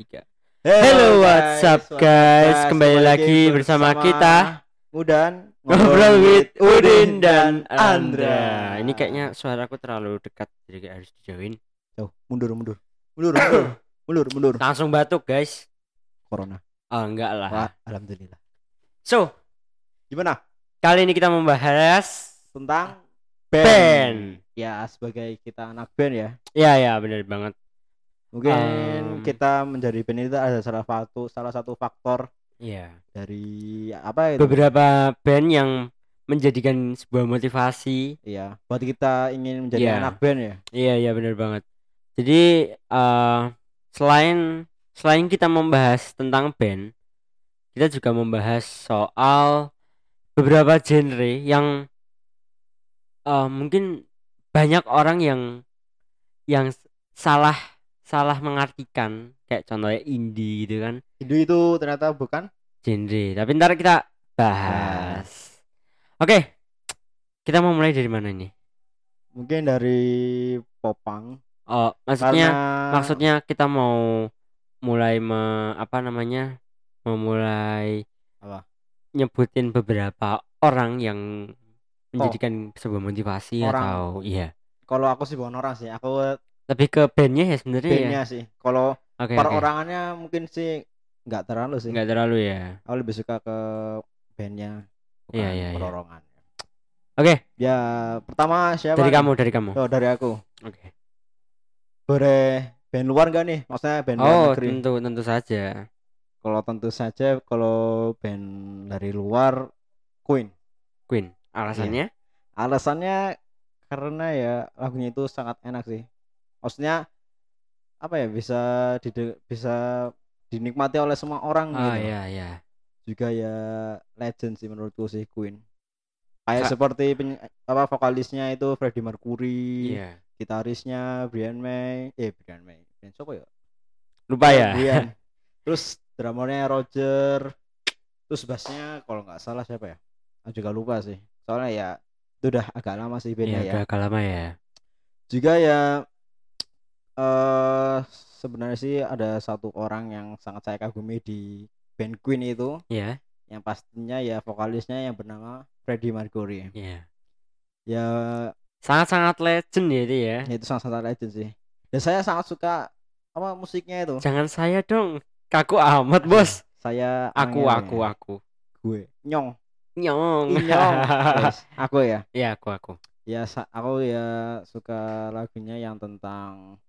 tiga. Hello, what's up, guys? Kembali lagi bersama kita, Mudan ngobrol with Udin dan Andra. Ini kayaknya suaraku terlalu dekat, jadi kayak harus dijauhin. Jauh, mundur, mundur, mundur, mundur, mundur, mundur. Langsung batuk, guys. Corona. Oh, enggak lah. Wah, alhamdulillah. So, Gimana kali ini kita membahas tentang band. Ya, sebagai kita anak band ya. Ya, ya, benar banget. Mungkin Um, kita menjadi band itu ada salah satu salah satu faktor Iya. dari apa itu? Beberapa band yang menjadikan sebuah motivasi Iya, buat kita ingin menjadi Iya. anak band ya. Iya iya benar banget. Jadi eh selain selain kita membahas tentang band, kita juga membahas soal beberapa genre yang eh mungkin banyak orang yang yang salah salah mengartikan kayak contohnya indie gitu kan Itu itu ternyata bukan genre. Tapi ntar kita bahas. Oke, kita mau mulai dari mana nih? mungkin dari popang Oh, maksudnya karena maksudnya kita mau mulai me, apa namanya memulai Apa? nyebutin beberapa orang yang menjadikan sebuah motivasi Orang. atau iya kalau aku sih bukan orang sih, aku lebih ke bandnya ya sebenarnya ya bandnya sih. Kalau oke perorangannya mungkin sih nggak terlalu sih. nggak terlalu ya Aku lebih suka ke bandnya bukan Iya, iya, iya. perorangan. oke Ya pertama siapa? dari nih? kamu dari kamu Oh dari aku. oke Boleh band luar nggak nih? Maksudnya band luar oh tentu tentu saja Kalau tentu saja kalau band dari luar Queen. Queen alasannya Alasannya karena ya lagunya itu sangat enak sih. Maksudnya apa ya bisa dide- bisa dinikmati oleh semua orang oh gitu. iya iya Juga ya legend sih menurutku sih Queen. Kayak Sa- seperti peny- apa vokalisnya itu Freddie Mercury, iya gitarisnya Brian May, eh Brian May, Brian siapa ya? lupa ya Brian. Terus drummernya Roger. Terus bassnya kalau nggak salah siapa ya? Aku juga lupa sih. Soalnya ya itu udah agak lama sih bandnya iya ya. udah agak lama ya Juga ya eh sebenarnya sih ada satu orang yang sangat saya kagumi di band Queen itu. Iya. Yang pastinya ya vokalisnya yang bernama Freddie Mercury. iya. Ya sangat sangat legend ya itu ya. Itu sangat-sangat legend sih. Dan saya sangat suka apa musiknya itu. jangan saya dong. Kaku amat bos. Saya aku aku ya, aku. Gue nyong. Nyong. Nyong. Wes, aku ya. Ya aku aku. Ya aku ya suka lagunya yang tentang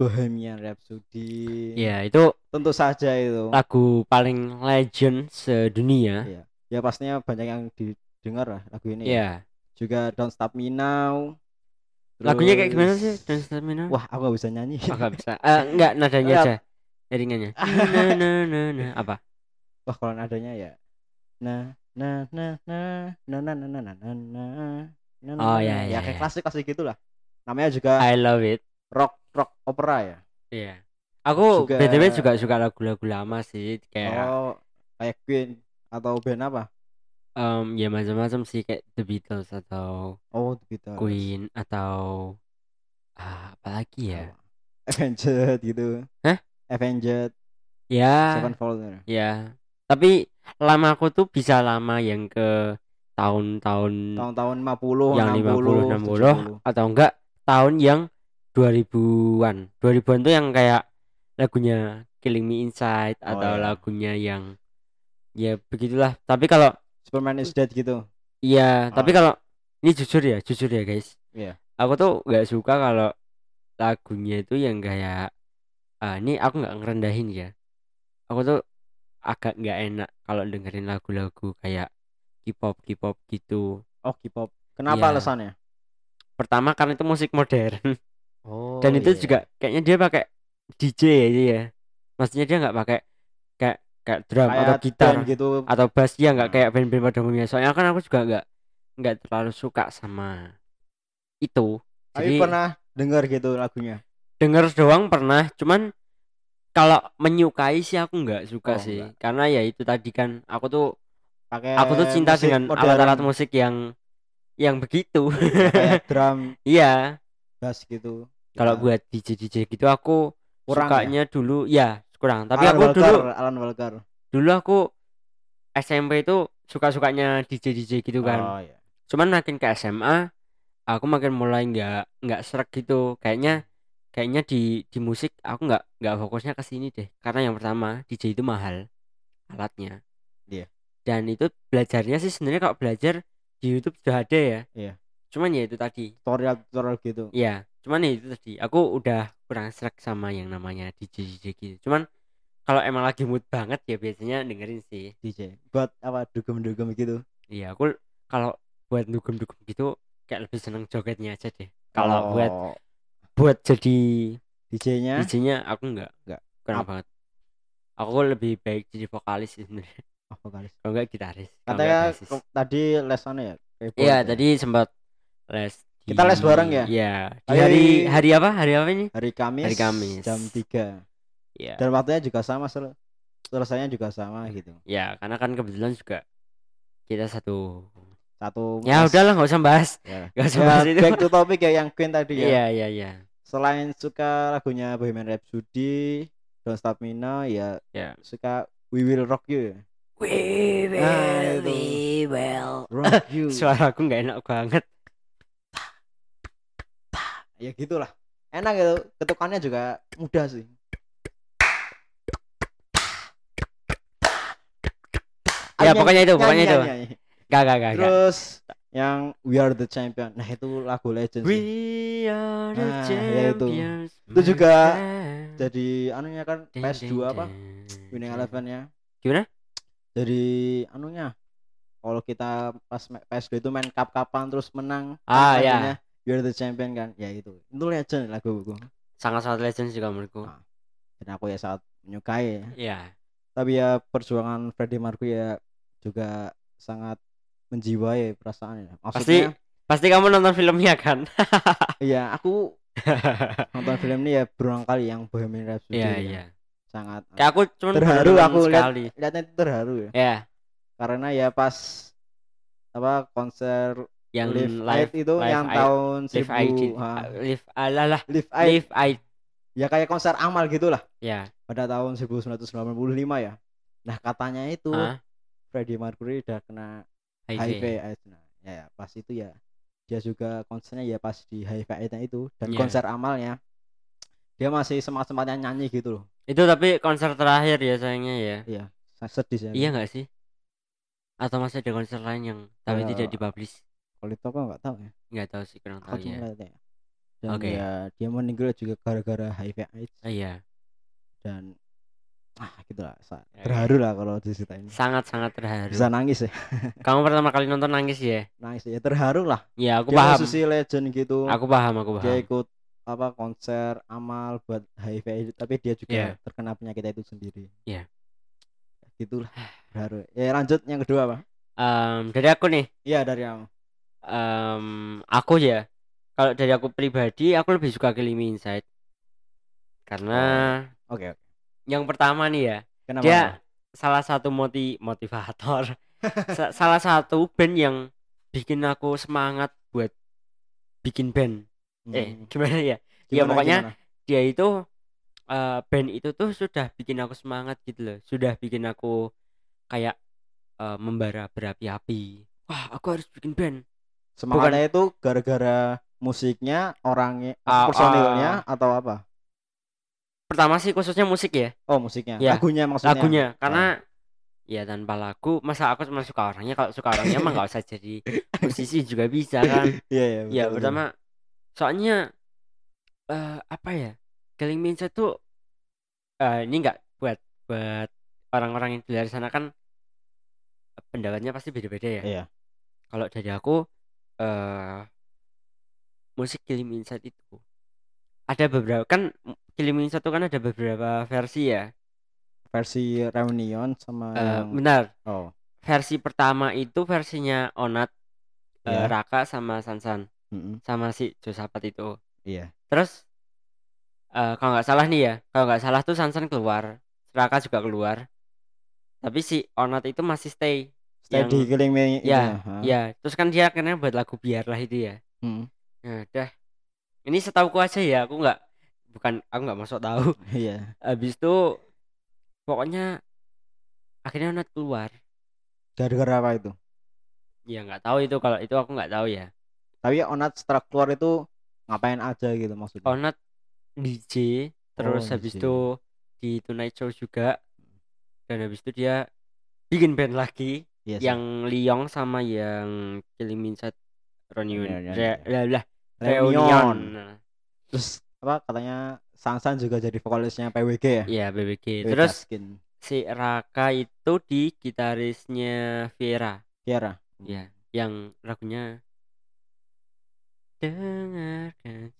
Bohemian Rhapsody ya itu tentu saja itu lagu paling legend sedunia Iya. ya pastinya banyak yang didengar lah lagu ini ya juga Don't Stop Me Now lagunya kayak gimana Terus- sih Don't Stop Me Now wah aku gak bisa nyanyi Oh, nggak bisa Eh, enggak nadanya aja jaringannya na na na na apa wah kalau nadanya ya nah nah nah nah nah nah nah nah nah nah nah nah Oh, nah, ya, nah. ya, kayak ya. klasik klasik gitulah namanya juga I love it rock rock opera ya? Iya. Aku Juga- btw juga suka lagu-lagu lama sih kayak oh kayak Queen atau band apa? Em, ya macam-macam sih kayak The Beatles atau oh The Beatles. Queen atau ah, apa lagi ya? Avenged gitu. Hah? Avenged. Ya. Sevenfold. Ya. Tapi lama aku tuh bisa lama yang ke tahun-tahun tahun-tahun 50 yang 50 60 60 atau enggak tahun yang 2000-an 2000-an tuh yang kayak lagunya Killing Me Inside Oh, atau iya. lagunya yang ya begitulah. Tapi kalau 70 Superman is Dead gitu? Iya tapi Oh. kalau ini jujur ya jujur ya guys. Iya. aku tuh nggak suka kalau lagunya itu yang kayak ah ini aku nggak ngerendahin ya. Aku tuh agak nggak enak kalau dengerin lagu-lagu kayak K-pop K-pop gitu. Oh K-pop. Kenapa Iya. alasannya? Pertama karena itu musik modern oh dan itu iya. juga kayaknya dia pakai DJ ya dia ya. Maksudnya dia nggak pakai kayak kayak drum atau kayak gitar band gitu. atau bass dia nggak Hmm. kayak band-band pada umumnya. Soalnya kan aku juga nggak nggak terlalu suka sama itu. Tapi jadi pernah dengar gitu lagunya? Denger doang pernah cuman kalau menyukai sih aku nggak suka Oh, sih. nggak. karena ya itu tadi kan aku tuh pakai aku tuh cinta dengan alat-alat musik yang yang begitu. Kayak drum. Iya. Bass gitu kalau Ya, buat DJ DJ gitu aku Kurang sukanya dulu ya kurang. Tapi Alan aku Walker, dulu Alan Walker dulu aku SMP itu suka sukanya DJ DJ gitu kan. oh iya cuman makin ke SMA aku makin mulai nggak nggak serak gitu. Kayaknya kayaknya di di musik aku nggak nggak fokusnya ke sini deh. Karena yang pertama DJ itu mahal alatnya. Iya. dan itu belajarnya sih sebenarnya kalau belajar di YouTube sudah ada ya. Iya. cuman ya itu tadi. Tutorial tutorial gitu. Ya cuman ya itu tadi aku udah kurang serak sama yang namanya DJ DJ gitu. Cuman kalau emang lagi mood banget ya biasanya dengerin sih. DJ buat apa dugem-dugem gitu? Iya aku kalau buat dugem-dugem gitu kayak lebih seneng jogetnya aja deh. Kalau buat Oh, buat jadi DJ-nya DJ-nya aku enggak Nggak. kurang Ap- banget. Aku lebih baik jadi vokalis sebenarnya. Oh, vokalis. kalau enggak gitaris katanya enggak tadi les sana ya iya ya? tadi sempat les Kita les bareng ya? iya. Di hari hari apa? Hari apa ini? Hari Kamis Hari Kamis. jam 3 iya. Dan waktunya juga sama sel selesainya juga sama gitu. Ya karena kan kebetulan juga kita satu satu ya mes. udahlah nggak usah bahas. Ya. usah Ya, bahas itu. back to topic ya yang Queen tadi ya. Iya iya iya. Selain suka lagunya Bohemian Rhapsody Don't Stop Me Now ya Ya. suka We Will Rock You ya? We will, Nah, we will. Rock You. Suara aku nggak enak banget ya gitulah enak gitu ketukannya juga mudah sih Ya, pokoknya itu, nyanyi, pokoknya itu. nyanyi, nyanyi. gak gak gak, gak. terus yang We Are the Champion nah itu lagu legend We sih are the Nah, ya itu. Itu juga jadi anunya kan Ding, PS2 ding, apa Winning. Eleven ya Gimana? jadi anunya kalau kita pas ma- PS2 itu main cup-cupan terus menang Ah, ya. Lagunya You Are the Champion kan ya itu itu legend lagu gue Sangat-sangat legend juga menurutku. Ah. dan aku ya sangat menyukai ya. Iya. tapi ya perjuangan Freddie Mercury ya juga sangat menjiwai perasaan ya Pasti maksudnya pasti kamu nonton filmnya kan? iya aku nonton film ini ya berulang kali yang Bohemian Rhapsody Iya ya. iya. sangat Kayak aku cuma terharu aku lihat lihatnya itu terharu ya Ya, karena ya pas apa konser yang Live, live itu Live yang Aid- tahun live 1000 ID ha, live alalah Live Aid. live Aid. Ya kayak konser amal gitulah. Ya. Pada tahun 1995 ya. Nah katanya itu ah, Freddie Mercury udah kena HIV. HIV AIDS nah ya, ya, pas itu ya dia juga konsernya ya pas di HIV AIDS itu. Dan Iya. konser amalnya dia masih semangat semangatnya nyanyi gitu loh. Itu tapi konser terakhir ya sayangnya ya. iya sedih sih Iya nggak sih? Atau masih ada konser lain yang tapi Eh, tidak dipublish? Kalau itu aku nggak tahu ya Nggak tahu sih kurang tahu ya. ya dan Oke. ya dia meninggal juga gara-gara HIV AIDS Ah, iya. dan ah gitulah sa- Ya, terharu lah kalau diceritain Sangat-sangat terharu. bisa nangis ya Kamu pertama kali nonton nangis ya? nangis ya terharu lah Ya aku dia paham. musisi legend gitu Aku paham, aku dia paham. ikut apa konser amal buat HIV AIDS, tapi dia juga Iya. terkena penyakit itu sendiri Iya. gitulah terharu ya lanjut yang kedua apa Em, dari aku nih, iya dari kamu em, aku ya. Kalau dari aku pribadi, aku lebih suka Killing Me Inside. Karena oke oke yang pertama nih ya, kenapa dia salah satu moti motivator. Sa- salah satu band yang bikin aku semangat buat bikin band. Eh, Hmm. gimana ya? ya Gimana, pokoknya gimana? dia itu eh, band itu tuh sudah bikin aku semangat gitu loh sudah bikin aku kayak eh, membara berapi-api wah aku harus bikin band semangatnya itu gara-gara musiknya orangnya Ah, personilnya atau apa? Pertama sih khususnya musik ya. Oh musiknya. Ya, lagunya maksudnya. Lagunya karena ya tanpa lagu masa aku cuma suka orangnya? Kalau suka orangnya mah nggak usah jadi musisi juga bisa kan? Iya iya ya pertama soalnya eh apa ya? Killing Me Inside tuh eh ini nggak buat buat orang-orang yang di luar sana kan pendapatnya pasti beda-beda ya. Iya. Kalau dari aku eh musik Killing Me Inside itu ada beberapa kan Killing Me Inside itu kan ada beberapa versi ya. versi reunion sama Eh, yang benar. oh Versi pertama itu versinya Onat eh, Iya. Raka sama Sansan mm-mm, sama si Josapat itu. iya Terus eh kalau nggak salah nih ya, kalau nggak salah tuh Sansan keluar, Raka juga keluar. Tapi si Onat itu masih stay. Di Killing Me Ya, ha. Ya, terus kan dia akhirnya buat lagu biarlah itu ya. Mm, Nah, dah. Ini setauku aja ya, aku nggak bukan aku nggak masuk tahu. iya Habis itu pokoknya akhirnya Onat keluar gara-gara apa itu ya nggak tahu itu kalau itu aku nggak tahu ya tapi Onat setelah keluar itu ngapain aja gitu maksudnya Onat DJ terus Oh, habis DJ. itu di Tonight Show juga dan habis itu dia bikin band lagi Iya sih. yang Liong sama yang Killing Inside Reunion Reunion, Re- iya. lah, lah, Reunion. Terus apa katanya Sansan juga jadi vokalisnya PWG ya? Ya BBG Wait, terus Gaskin. si Raka itu di gitarisnya Viera Kiara ya yang lagunya dengarkan.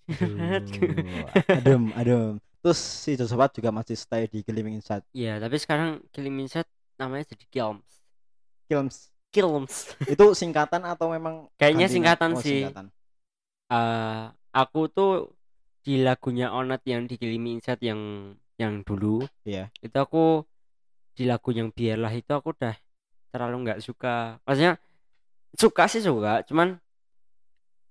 Adem adem. Terus si Josephat juga masih stay di Gleaming Inside ya tapi sekarang Killing Inside namanya jadi Kilms Kilms Kilms itu singkatan atau memang Kayaknya singkatan? Oh, sih. singkatan. Eh, aku tuh di lagunya Onat yang di Killing Inside yang yang dulu Iya. itu aku di lagu yang biarlah itu aku udah terlalu nggak suka maksudnya suka sih suka cuman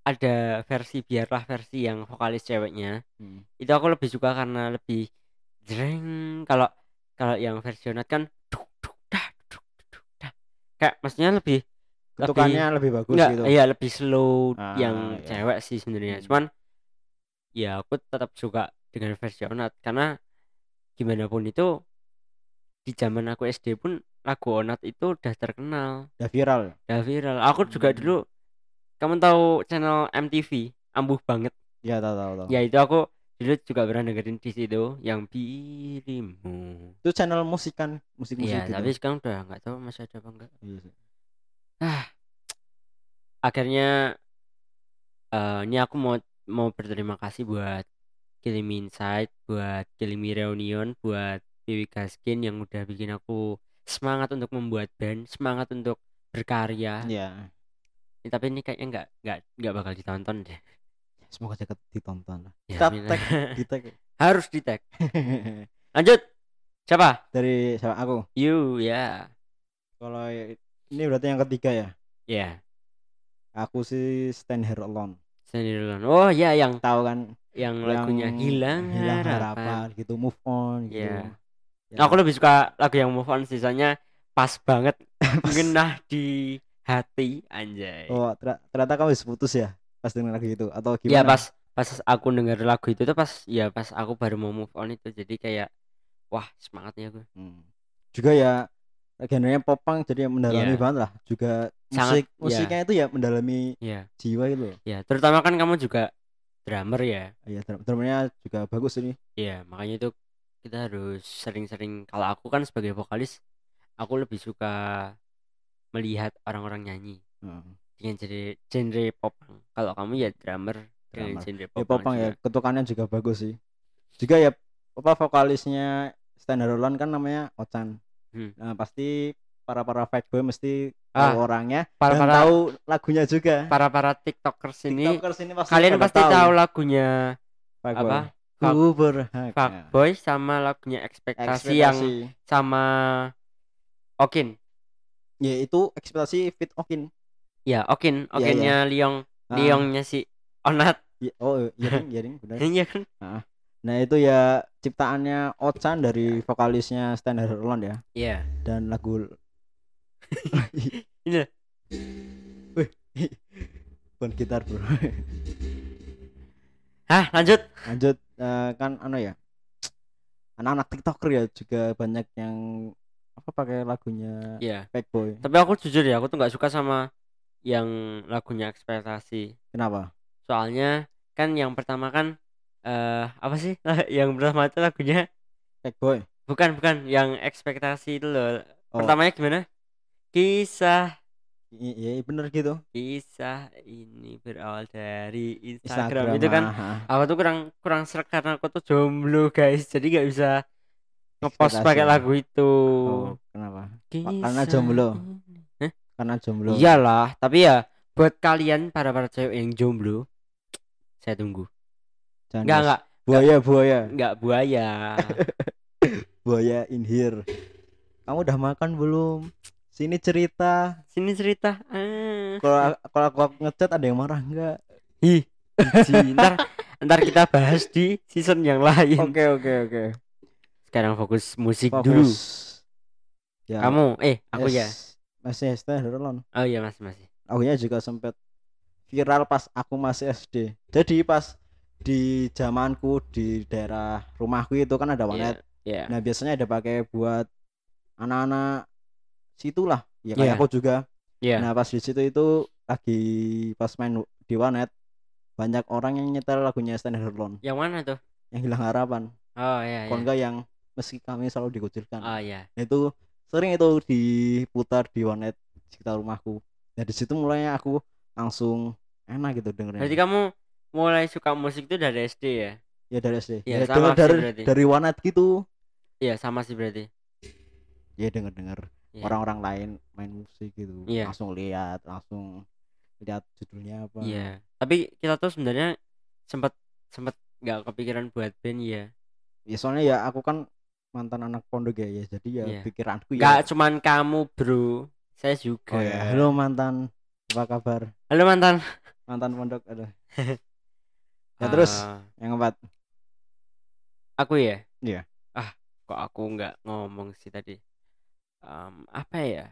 ada versi biarlah versi yang vokalis ceweknya Hmm. itu aku lebih suka karena lebih jreng kalau kalau yang versi Onat kan kayak maksudnya lebih ketukannya lebih bagus Enggak, gitu iya lebih slow Ah, yang iya. cewek sih sebenarnya. Hmm. Cuman ya aku tetap suka dengan versi Onat karena gimana pun itu di zaman aku SD pun lagu Onat itu udah terkenal, udah viral udah viral. Aku juga Hmm. dulu kamu tahu channel MTV ambuh banget. ya tahu tahu tahu Ya itu aku dulu juga pernah dengerin di situ yang dirimu. itu channel musik kan musik musik Iya, gitu tapi sekarang udah nggak tahu masih ada apa enggak. Iya sih. akhirnya eh ini aku mau mau berterima kasih buat Kilimi Insight, buat Kilimi Reunion, buat Dewi Gaskin yang udah bikin aku semangat untuk membuat band, semangat untuk berkarya. Iya. Ya, tapi ini kayaknya nggak nggak nggak bakal ditonton deh. Semoga cepat ditonton lah Ya, kita tag kita Harus di tag. Lanjut. Siapa? dari siapa aku You ya. kalau ya- ini berarti yang ketiga ya Ya. aku sih stand here alone Sendirian. Oh ya yang tahu kan yang lagunya hilang, hilang harapan. harapan gitu move on gitu Iya. Ya, Aku lebih suka lagu yang move on sisanya pas banget mengenah di hati anjay. oh ter- ternyata kamu putus ya pas dengar lagu itu atau gimana Iya pas pas aku denger lagu itu tuh pas ya pas aku baru mau move on itu jadi kayak wah semangatnya aku. Hmm. juga ya genrenya popang jadi mendalami Iya. banget lah juga Sangat, musik musiknya itu ya mendalami Ya, jiwa itu ya terutama kan kamu juga drummer ya. Iya, drum- drumnya juga bagus ini. Iya, makanya itu kita harus sering-sering kalau aku kan sebagai vokalis aku lebih suka melihat orang-orang nyanyi Heeh. Dengan genre genre popang. Kalau kamu ya drummer Drummer. dengan genre Ya popang. ya, juga. ketukannya juga bagus sih. Juga ya apa vokalisnya Standard Roland kan namanya Ochan. Hmm. Nah, pasti para para fanboy mesti Ah, tahu orangnya para dan para tahu lagunya juga. para para tiktokers ini TikTokers ini pasti kalian pasti tahu lagunya Fuckboy. apa Ku. Fuckboy sama lagunya ekspektasi, yang Ekspektasi. sama Okin ya itu ekspektasi fit Okin. Ya Okin Iya, Okinnya Liong Ah, Liongnya si Onat. Iya- oh iya iya ding, benar. iya kan? Nah, itu ya ciptaannya Ochan dari vokalisnya Standard Roland ya. iya. Dan lagu Ini. Wih, bukan gitar bro. Hah lanjut. Lanjut eh, kan anu ya anak-anak tiktoker ya juga banyak yang apa pakai lagunya ya Fake Boy tapi aku jujur ya aku tuh nggak suka sama yang lagunya ekspektasi. Kenapa? Soalnya kan yang pertama kan eh apa sih? Yang pertama itu lagunya? Boy. Bukan bukan yang ekspektasi itu loh. Oh. pertamanya gimana? Kisah. I- iya bener gitu. Kisah ini berawal dari Instagram, itu kan aku tuh kurang kurang serak karena aku tuh jomblo guys. Jadi nggak bisa ngepost pakai lagu itu. Oh kenapa? Kisah karena jomblo. Karena jomblo. Iyalah tapi ya buat kalian para para cewek yang jomblo saya tunggu. Jangan nggak nggak. Buaya buaya. Nggak buaya. Buaya in here. Kamu udah makan belum? Sini cerita. Sini cerita. Ah. kalau kalau aku ngechat ada yang marah enggak Ih, ntar ntar kita bahas di season yang lain. Oke oke oke. Sekarang fokus musik dulu. Fokus ya. Kamu eh aku ya. yes, masih stand alone oh iya masih masih. Lagunya juga sempat viral pas aku masih SD jadi pas di zamanku di daerah rumahku itu kan ada warnet. Iya. nah biasanya ada pakai buat anak-anak situ lah. Ya kayak Iya. aku juga. Iya. nah pas di situ itu lagi pas main di warnet banyak orang yang nyetel lagunya Stand Alone yang mana tuh? Yang hilang harapan. Oh iya kalau iya enggak yang meski kami selalu dikucilkan. Oh iya. Itu sering itu diputar di warnet sekitar rumahku. Nah di situ mulainya aku langsung enak gitu dengernya. Berarti kamu mulai suka musik itu dari SD ya? Ya dari SD Iya, ya, sama denger sih dari berarti. dari warnet gitu. Iya sama sih berarti. Ya denger dengar Iya. orang-orang lain main musik gitu. Iya. langsung lihat langsung lihat judulnya apa. Iya. Tapi kita tuh sebenarnya sempat sempat nggak kepikiran buat band ya ya soalnya ya aku kan mantan anak pondok ya, ya. Jadi ya Iya. pikiranku ya cuman kamu bro. Saya juga. Oh ya. Halo mantan. Apa kabar? Halo mantan. Mantan pondok ada ya terus? Ah, yang keempat? Aku ya? Iya. ah kok aku nggak ngomong sih tadi? Em, apa ya?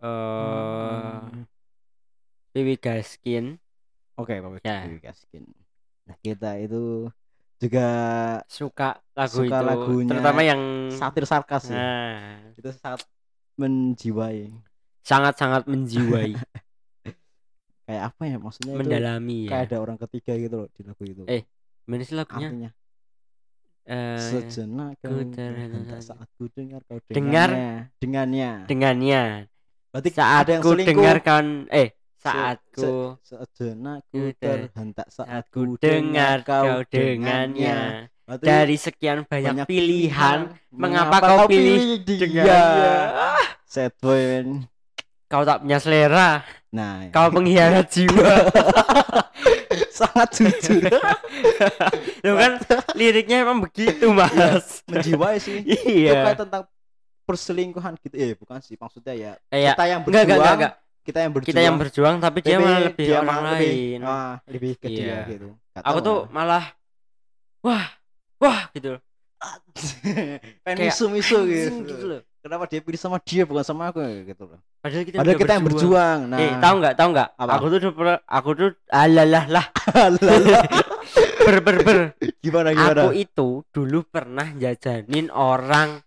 Eh Hmm, Piwi Gaskin. Oke Pak Ya. Dewi Gaskin. Nah kita itu juga suka lagu Suka itu lagunya terutama yang satir sarkas ya nah. Itu sangat menjiwai. Sangat-sangat menjiwai. Kayak apa ya maksudnya itu? Mendalami kayak ya ada orang ketiga gitu loh di lagu itu. Eh, Mana sih lagunya? Artinya? Eh, sejenak ku saat ku dengar kau Dengar? dengannya. Dengannya. Dengannya. Berarti saat ada yang ku selingkuh? dengarkan eh Se- saat se- ku terhentak saat saat ku ku dengar kau dengannya. dari sekian banyak, banyak pilihan mengapa kau pilih dia? sad boy man. kau tak punya selera. Nah kau pengkhianat jiwa. Sangat jujur. Loh kan liriknya emang begitu mas. menjiwai sih. Itu iya tentang perselingkuhan gitu. Eh bukan sih maksudnya ya kayak kita yang enggak enggak berjuang enggak, enggak. Kita yang berjuang. Kita yang berjuang tapi dia malah lebih dia orang malah lebih, lain. ah, lebih ke dia Iya. gitu. Nggak aku tuh lah. malah wah wah gitu. Pengen kayak misu-misu anjing gitu. gitu loh. Kenapa dia pilih sama dia bukan sama aku gitu loh. Padahal kita, padahal kita yang berjuang. nah. Eh tahu nggak tahu nggak? Aku tuh aku tuh alalah lah. Ber ber ber. Gimana gimana? Aku itu dulu pernah jajanin orang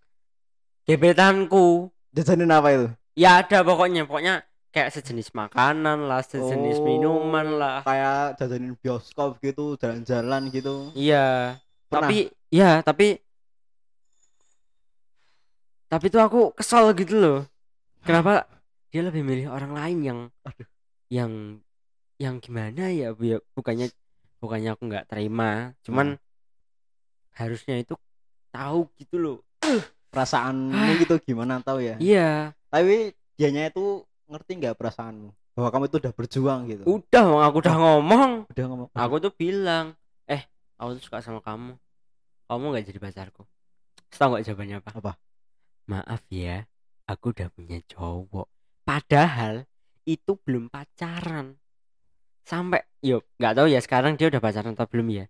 gebetanku. Jajanin apa itu? Ya ada pokoknya pokoknya kayak sejenis makanan lah sejenis Oh. minuman lah. kayak jajanin bioskop gitu jalan-jalan gitu. Iya. Pernah? tapi ya tapi tapi tuh aku kesal gitu loh. Kenapa dia lebih milih orang lain yang Aduh. yang yang gimana ya? Bu, ya bukannya bukannya aku nggak terima. Cuman harusnya itu tahu gitu loh. Perasaanmu gitu gimana tahu ya? Iya. Tapi dianya itu ngerti nggak perasaanmu? Bahwa kamu itu udah berjuang gitu. Udah aku udah ngomong. Udah ngomong. Aku tuh bilang eh aku tuh suka sama kamu. Kamu nggak jadi pacarku. Tahu nggak jawabannya apa? Apa? maaf ya aku udah punya cowok. Padahal itu belum pacaran. Sampai yuk nggak tahu ya sekarang dia udah pacaran atau belum ya?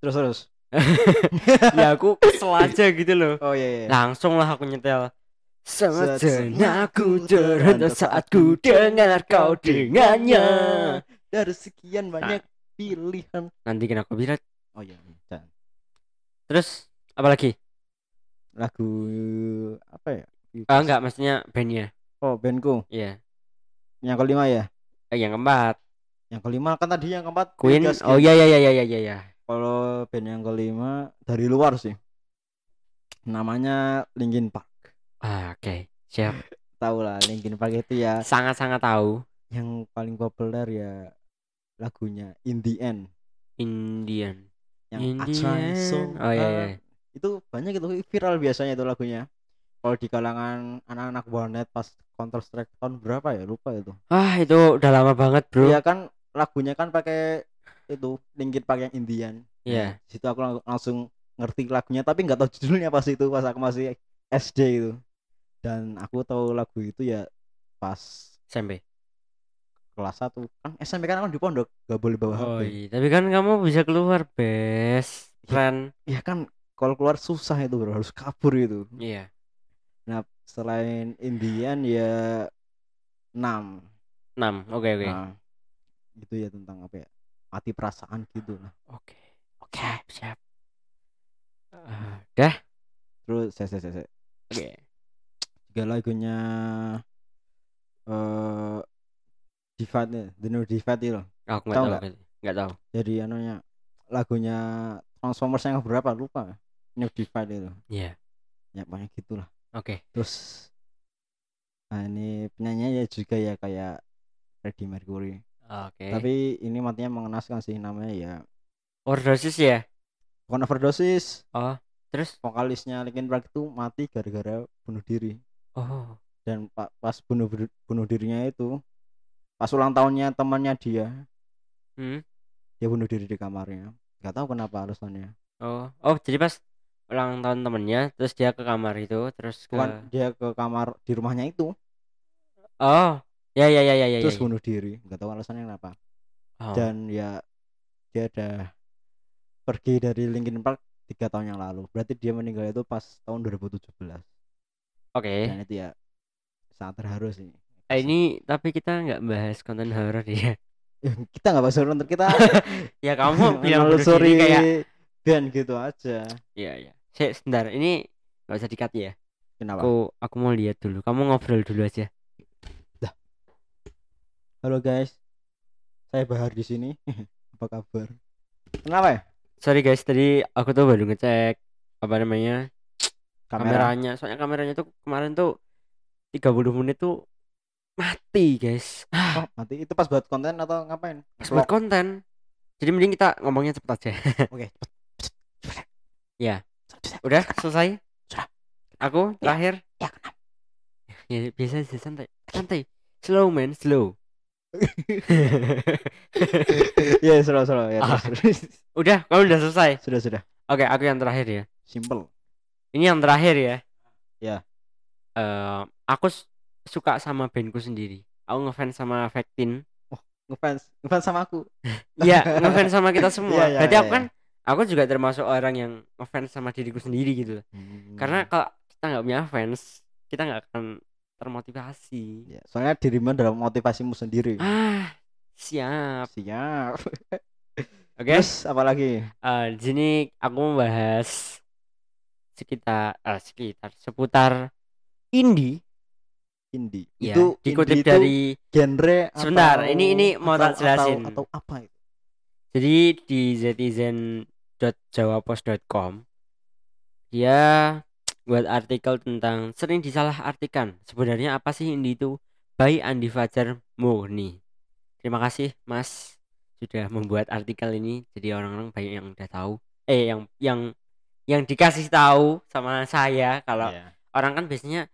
Terus terus? Ya aku kesel aja gitu loh. Oh iya iya. Langsung lah aku nyetel Sejenak Sejenak ku terhentak saat ku dengar kau dengannya dari sekian banyak pilihan. Nanti kena copyright. Oh iya dan Terus apa lagi? lagu apa ya? Ah enggak maksudnya bandnya. Oh bandku? Iya. Yang kelima ya? Eh, Yang keempat. Yang kelima kan tadi yang keempat Queen. Vegas Oh iya iya iya iya iya iya. Kalau band yang kelima dari luar sih. Namanya Linkin Park ah, Oke siap. Tahu lah Linkin Park itu ya. Sangat-sangat tahu yang paling populer ya lagunya In the End. Indian yang In the End. So Oh, iya, iya. Itu banyak itu viral biasanya itu lagunya. Kalau di kalangan anak-anak warnet pas Counter Strike tahun berapa ya? Lupa itu. Wah itu udah lama banget bro. Iya kan lagunya kan pakai itu Linkin Park yang Indian Iya. Nah, situ aku lang- langsung ngerti lagunya tapi nggak tahu judulnya pas itu pas aku masih SD itu dan aku tahu lagu itu ya pas SMP kelas 1 kan SMP kan aku di pondok gak boleh bawa Oh HP iya Tapi kan kamu bisa keluar best Iya. Friend ya kan kalau keluar susah itu bro. Harus kabur itu iya. Nah selain Indian ya enam enam oke oke. Nah gitu ya tentang apa ya mati perasaan gitu. Nah. Oke oke siap. Eh, dah terus saya saya saya oke juga lagunya eh Divide nih The New Divide itu aku nggak Tahu nggak? tahu. Jadi anunya lagunya Transformers yang berapa lupa. New Divide itu iya. Ya pokoknya gitulah. Oke. Terus nah ini penyanyinya ya juga ya kayak Freddie Mercury. Oke. Tapi ini matinya mengenaskan sih namanya ya overdosis ya? Bukan overdosis. Oh terus? Vokalisnya Linkin Park itu mati gara-gara bunuh diri oh. Dan pa- pas bunuh bunuh dirinya itu pas ulang tahunnya temannya dia hmm. dia bunuh diri di kamarnya. Nggak tahu kenapa alasannya. Oh. Oh jadi pas ulang tahun temennya terus dia ke kamar itu terus ke bukan dia ke kamar di rumahnya itu. Oh. Ya ya ya ya ya terus ya, ya. bunuh diri. Nggak tahu alasannya kenapa. Oh. dan ya dia ada pergi dari Linkin Park tiga tahun yang lalu. Berarti dia meninggal itu pas tahun 2017 oke. Dan itu ya sangat terharu sih. Eh, ini tapi kita nggak bahas konten horor ya. Kita nggak bahas horor kita ya kamu bilang diri kayak band gitu aja. Iya iya. Saya sebentar ini nggak usah dikat ya. kenapa? Aku aku mau lihat dulu. Kamu ngobrol dulu aja. halo guys. Saya Bahar di sini. Apa kabar? Kenapa ya? Sorry guys, tadi aku tuh baru ngecek apa namanya kamera kameranya. Soalnya kameranya tuh kemarin tuh 30 menit tuh mati guys. Ah, oh mati itu pas buat konten atau ngapain pas buat konten. Jadi mending kita ngomongnya cepet aja. oke Ya. Udah selesai? Sudah. Aku Ya. terakhir. Ya, kenapa? Ya biasa aja santai. Santai. Slow man, slow. ya slow slow ya Ah. udah, kamu udah selesai. sudah sudah Oke, aku yang terakhir ya. simple Ini yang terakhir ya. Ya. Eh, aku suka sama bandku sendiri. Aku ngefans sama Vectin. ngefans ngefans sama aku Iya, ngefans sama kita semua. Iya, iya, Berarti iya, aku kan aku juga termasuk orang yang ngefans sama diriku sendiri gitu. Karena Hmm. kalau kita nggak punya fans, kita nggak akan termotivasi. ya, soalnya dirimu adalah motivasimu sendiri Ah, siap. siap Oke. terus apa lagi Eh, di sini aku membahas sekitar eh, sekitar seputar indie. indie Ya, itu dikutip indie itu dari genre Sebentar, atau- ini- ini mau tak atau- jelasin. atau, atau apa itu Jadi di zetizen.jawapost.com dia buat artikel tentang sering disalahartikan. Sebenarnya apa sih indie itu? By Andi Fajar Murni. Terima kasih Mas sudah membuat artikel ini. Jadi orang-orang banyak yang udah tahu. Eh yang yang yang dikasih tahu sama saya kalau Iya. orang kan biasanya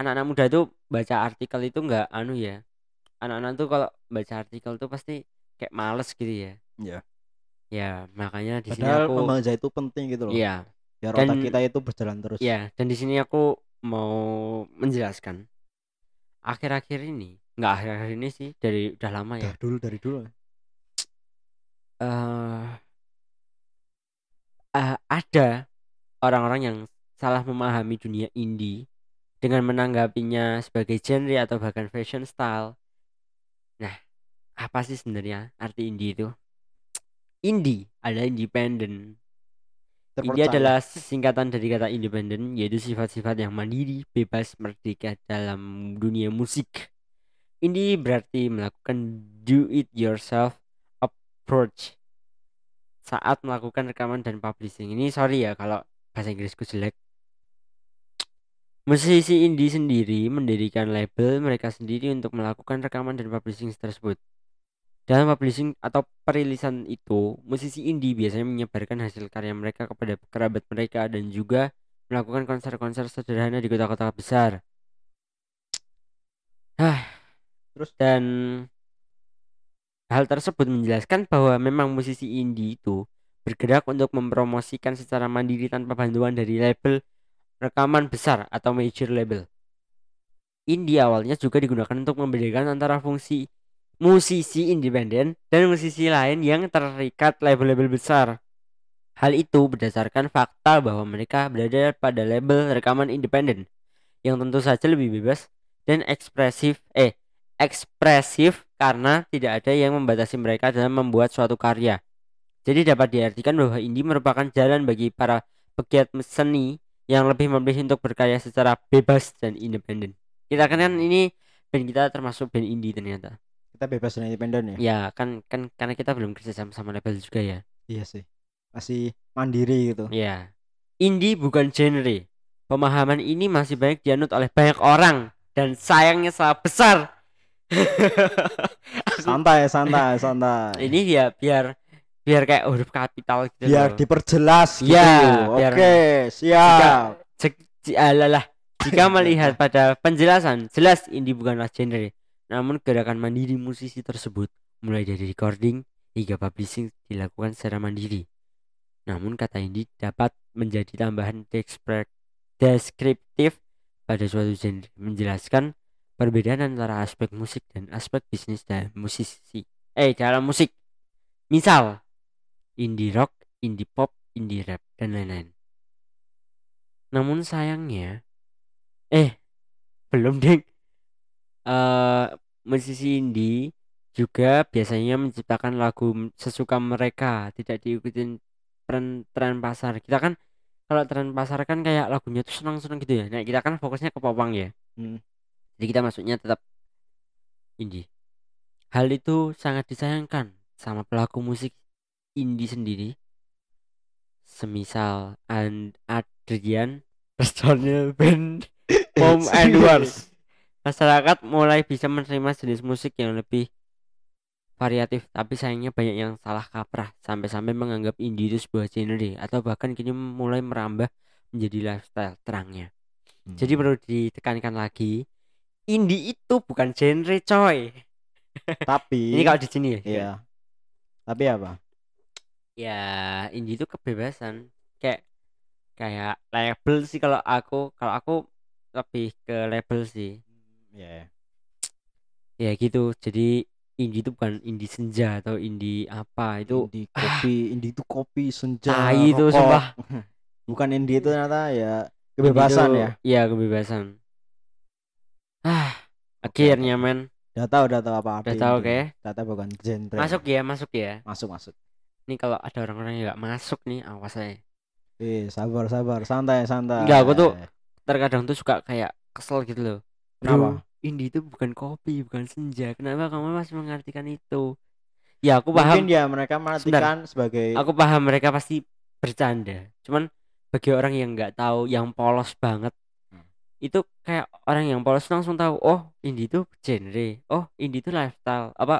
anak-anak muda tuh baca artikel itu nggak anu ya. Anak-anak tuh kalau baca artikel tuh pasti kayak males gitu ya. Iya. Ya, makanya di sini aku membaca itu penting gitu loh Iya, biar Dan- otak kita itu berjalan terus iya, dan di sini aku mau menjelaskan akhir-akhir ini, nggak akhir-akhir ini sih, dari udah lama ya. dari dulu dari dulu eh eh, ada orang-orang yang salah memahami dunia indie dengan menanggapinya sebagai genre atau bahkan fashion style. Nah, apa sih sebenarnya arti indie itu? Indie adalah independen. Indie adalah singkatan dari kata independen, yaitu sifat-sifat yang mandiri, bebas, merdeka dalam dunia musik. Indie berarti melakukan do it yourself approach saat melakukan rekaman dan publishing. Ini sorry ya kalau bahasa Inggrisku jelek. Musisi indie sendiri mendirikan label mereka sendiri untuk melakukan rekaman dan publishing tersebut. Dalam publishing atau perilisan itu, musisi indie biasanya menyebarkan hasil karya mereka kepada kerabat mereka dan juga melakukan konser-konser sederhana di kota-kota besar. Hah. Terus? dan hal tersebut menjelaskan bahwa memang musisi indie itu bergerak untuk mempromosikan secara mandiri tanpa bantuan dari label rekaman besar atau major label. Indie awalnya juga digunakan untuk membedakan antara fungsi musisi independen dan musisi lain yang terikat label-label besar. Hal itu berdasarkan fakta bahwa mereka berada pada label rekaman independen yang tentu saja lebih bebas dan ekspresif eh ekspresif karena tidak ada yang membatasi mereka dalam membuat suatu karya. Jadi dapat diartikan bahwa indie merupakan jalan bagi para pegiat seni yang lebih memilih untuk berkarya secara bebas dan independen. Kita kan, kan ini band kita termasuk band indie ternyata. Kita bebas dan independen ya. Ya kan kan karena kita belum kerja sama sama label juga ya. Iya sih. Masih mandiri gitu. Ya. Indie bukan genre. Pemahaman ini masih banyak dianut oleh banyak orang dan sayangnya sangat besar. Santai, santai, santai. Ini ya biar biar kayak huruf kapital gitu biar loh. diperjelas gitu. Ya, Oke, siap. Jik- ji- alalah. Jika melihat pada penjelasan, jelas indie bukanlah genre. Namun gerakan mandiri musisi tersebut mulai dari recording hingga publishing dilakukan secara mandiri. Namun kata indie dapat menjadi tambahan deskriptif pada suatu genre, menjelaskan perbedaan antara aspek musik dan aspek bisnis dalam musisi. Eh, dalam musik. Misal, indie rock, indie pop, indie rap, dan lain-lain. Namun sayangnya, eh, belum ding. Eh, musisi indie juga biasanya menciptakan lagu sesuka mereka, tidak diikutin tren tren pasar. Kita kan kalau tren pasar kan kayak lagunya tuh senang-senang gitu ya. Nah, kita kan fokusnya ke popang ya. Hmm. Jadi kita masuknya tetap indie. Hal itu sangat disayangkan sama pelaku musik indie sendiri. Semisal and Adrian personil band Mom and Wars. Masyarakat mulai bisa menerima jenis musik yang lebih variatif, tapi sayangnya banyak yang salah kaprah sampai-sampai menganggap indie itu sebuah genre atau bahkan kini mulai merambah menjadi lifestyle terangnya. Jadi Hmm. perlu ditekankan lagi, indie itu bukan genre coy. tapi Ini kalau di sini ya. iya. Tapi apa? Ya, indie itu kebebasan. Kayak kayak label sih kalau aku, kalau aku lebih ke label sih. Ya. Ya gitu. Jadi indie itu bukan indie senja atau indie apa itu indie kopi, indie itu kopi senja. Itu, sumpah. Bukan indie itu ternyata ya kebebasan itu- ya. Iya, kebebasan. Ah, akhirnya men. Udah tahu udah tahu apa Udah arti tahu, oke. Ternyata bukan genre. Masuk ya, masuk ya. Masuk masuk. Ini kalau ada orang-orang yang nggak masuk nih, awas saya. Eh, sabar sabar, santai santai. Enggak, aku tuh terkadang tuh suka kayak kesel gitu loh. Kenapa? Indie itu bukan kopi, bukan senja. Kenapa kamu masih mengartikan itu? Ya aku paham, Mungkin ya mereka menartikan sebagai aku paham mereka pasti bercanda. Cuman bagi orang yang nggak tahu, yang polos banget. Itu kayak orang yang polos langsung tahu, oh indie itu genre, oh indie itu lifestyle, apa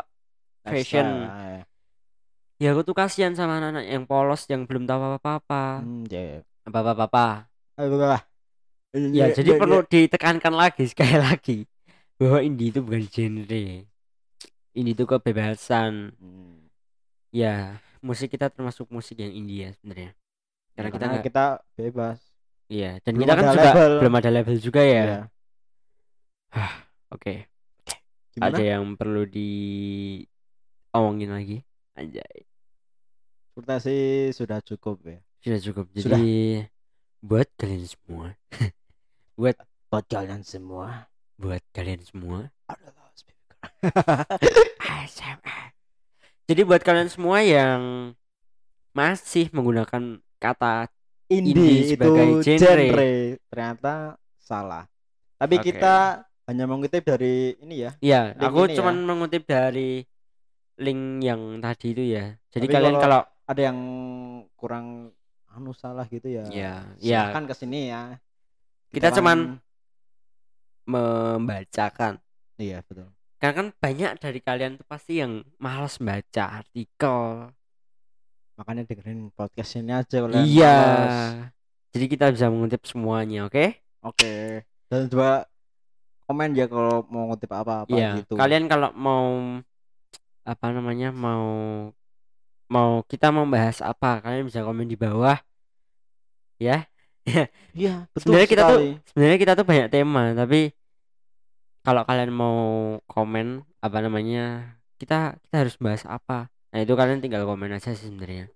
fashion. lifestyle, eh. Ya aku tuh kasihan sama anak-anak yang polos yang belum tahu apa-apa, Hmm, ya. apa-apa. Ayo, lah. Ya, jadi perlu ditekankan lagi sekali lagi bahwa indie itu bukan genre. Indie itu kebebasan. Hmm. Ya, musik kita termasuk musik yang indie ya sebenarnya. Karena Ya, kita karena nggak, kita bebas. Iya, dan belum kita kan juga label. belum ada label juga ya. Iya. Oke, Gimana? ada yang perlu diomongin lagi? Anjay, Sepertinya sih sudah cukup ya. sudah cukup. Sudah. Jadi buat kalian semua, buat Buat kalian semua buat kalian semua. ASMR. Jadi buat kalian semua yang masih menggunakan kata Indie Indie sebagai itu genre. genre. Ternyata salah. Tapi Oke. kita hanya mengutip dari ini ya. ya, Link aku ini ya. mengutip dari link yang tadi itu ya. Jadi Tapi kalian kalau kalau- Ada yang kurang anu salah gitu ya. ya, ya Silahkan ke sini ya. Kita kan- cuman membacakan. iya betul. Karena kan banyak dari kalian tuh pasti yang malas baca artikel. Makanya dengerin podcast ini aja kalau Iya. Jadi kita bisa mengutip semuanya, oke? Oke. Dan juga komen ya kalau mau ngutip apa-apa Iya, gitu. kalian kalau mau apa namanya mau mau kita mau bahas apa, kalian bisa komen di bawah. Ya. Iya, betul Sebenarnya kita tuh sebenarnya kita tuh banyak tema, tapi kalau kalian mau komen apa namanya, kita kita harus bahas apa. Nah, itu kalian tinggal komen aja sih sebenarnya.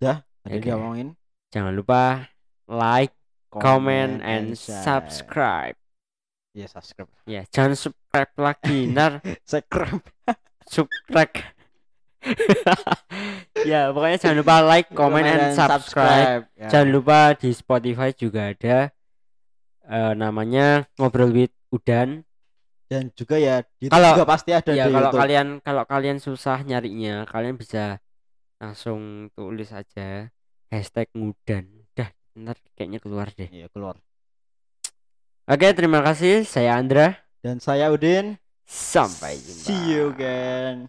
Udah, tadi dia ngomongin Jangan lupa like, comment, and share. subscribe. Iya, subscribe. Ya, jangan subscribe lagi, ntar Subscribe. subscribe. ya, pokoknya jangan lupa like, comment, and subscribe. Ya. Jangan lupa di Spotify juga ada eh, namanya ngobrol with Udan. Dan juga ya di Kalau- juga pasti ada ya di kalau YouTube. kalian kalau kalian susah nyarinya, kalian bisa langsung tulis aja hashtag ngudan. Dah, ntar kayaknya keluar deh. Iya, keluar. Oke, terima kasih. Saya Andra. Dan saya Udin. Sampai jumpa. See you again.